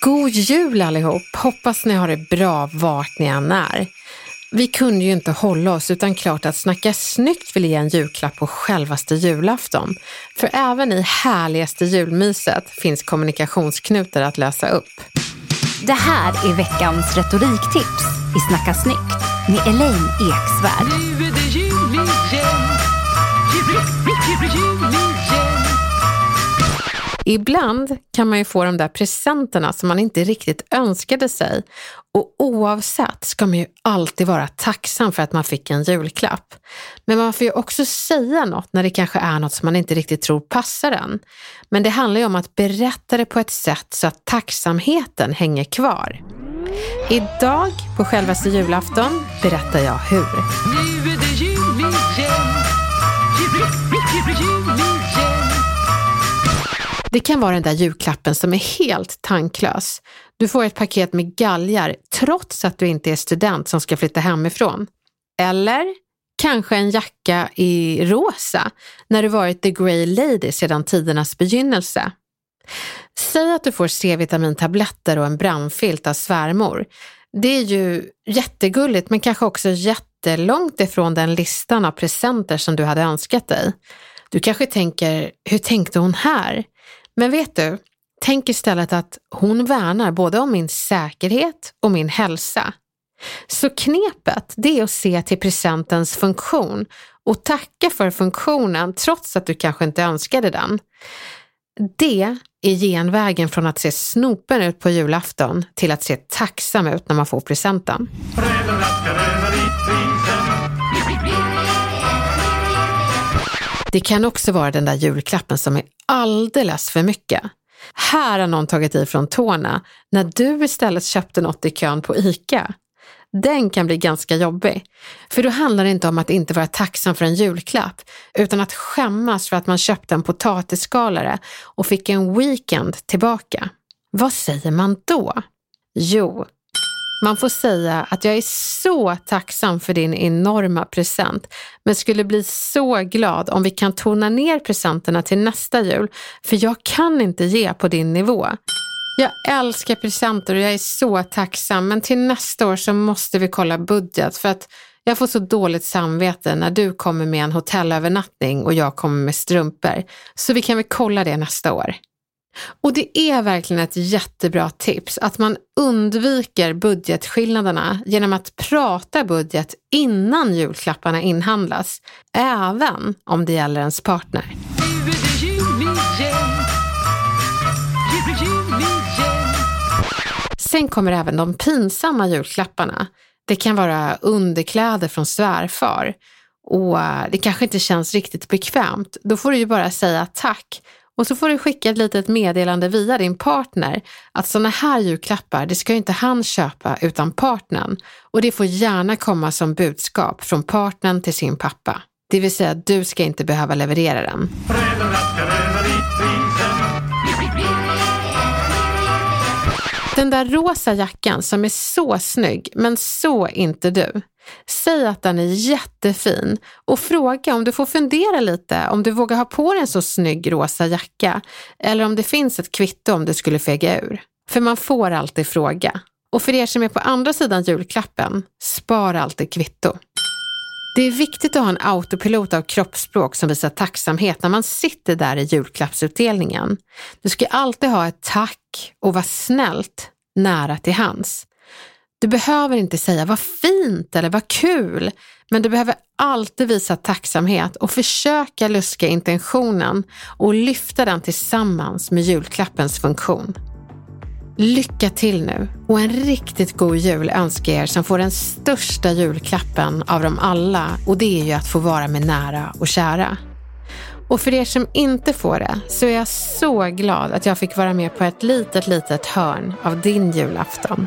God jul allihop! Hoppas ni har det bra vart ni än är. Vi kunde ju inte hålla oss utan klart att Snacka snyggt vill ge en julklapp på självaste julafton. För även i härligaste julmyset finns kommunikationsknutar att lösa upp. Det här är veckans retoriktips i Snacka snyggt med Elaine Eksvärd. Ibland kan man ju få de där presenterna som man inte riktigt önskade sig och oavsett ska man ju alltid vara tacksam för att man fick en julklapp. Men man får ju också säga något när det kanske är något som man inte riktigt tror passar en. Men det handlar ju om att berätta det på ett sätt så att tacksamheten hänger kvar. Idag, på självaste julafton, berättar jag hur. Det kan vara den där julklappen som är helt tanklös. Du får ett paket med galgar trots att du inte är student som ska flytta hemifrån. Eller kanske en jacka i rosa när du varit the grey lady sedan tidernas begynnelse. Säg att du får C-vitamintabletter och en brandfilt av svärmor. Det är ju jättegulligt men kanske också jättelångt ifrån den listan av presenter som du hade önskat dig. Du kanske tänker, hur tänkte hon här? Men vet du, tänk istället att hon värnar både om min säkerhet och min hälsa. Så knepet, det är att se till presentens funktion och tacka för funktionen trots att du kanske inte önskade den. Det är genvägen från att se snopen ut på julafton till att se tacksam ut när man får presenten. Det kan också vara den där julklappen som är alldeles för mycket. Här har någon tagit i från tårna när du istället köpte något i kön på ICA. Den kan bli ganska jobbig. För då handlar det inte om att inte vara tacksam för en julklapp, utan att skämmas för att man köpte en potatisskalare och fick en weekend tillbaka. Vad säger man då? Jo, man får säga att jag är så tacksam för din enorma present, men skulle bli så glad om vi kan tona ner presenterna till nästa jul, för jag kan inte ge på din nivå. Jag älskar presenter och jag är så tacksam, men till nästa år så måste vi kolla budget för att jag får så dåligt samvete när du kommer med en hotellövernattning och jag kommer med strumpor. Så vi kan väl kolla det nästa år. Och det är verkligen ett jättebra tips att man undviker budgetskillnaderna genom att prata budget innan julklapparna inhandlas, även om det gäller ens partner. Sen kommer även de pinsamma julklapparna. Det kan vara underkläder från svärfar och det kanske inte känns riktigt bekvämt. Då får du ju bara säga tack och så får du skicka ett litet meddelande via din partner att sådana här julklappar, det ska ju inte han köpa utan partnern. Och det får gärna komma som budskap från partnern till sin pappa. Det vill säga, du ska inte behöva leverera den. Den där rosa jackan som är så snygg, men så inte du. Säg att den är jättefin och fråga om du får fundera lite om du vågar ha på dig en så snygg rosa jacka eller om det finns ett kvitto om du skulle fega ur. För man får alltid fråga. Och för er som är på andra sidan julklappen, spara alltid kvitto. Det är viktigt att ha en autopilot av kroppsspråk som visar tacksamhet när man sitter där i julklappsutdelningen. Du ska alltid ha ett tack och vara snällt nära till hands. Du behöver inte säga vad fint eller vad kul, men du behöver alltid visa tacksamhet och försöka luska intentionen och lyfta den tillsammans med julklappens funktion. Lycka till nu och en riktigt god jul önskar er som får den största julklappen av dem alla och det är ju att få vara med nära och kära. Och för er som inte får det så är jag så glad att jag fick vara med på ett litet, litet hörn av din julafton.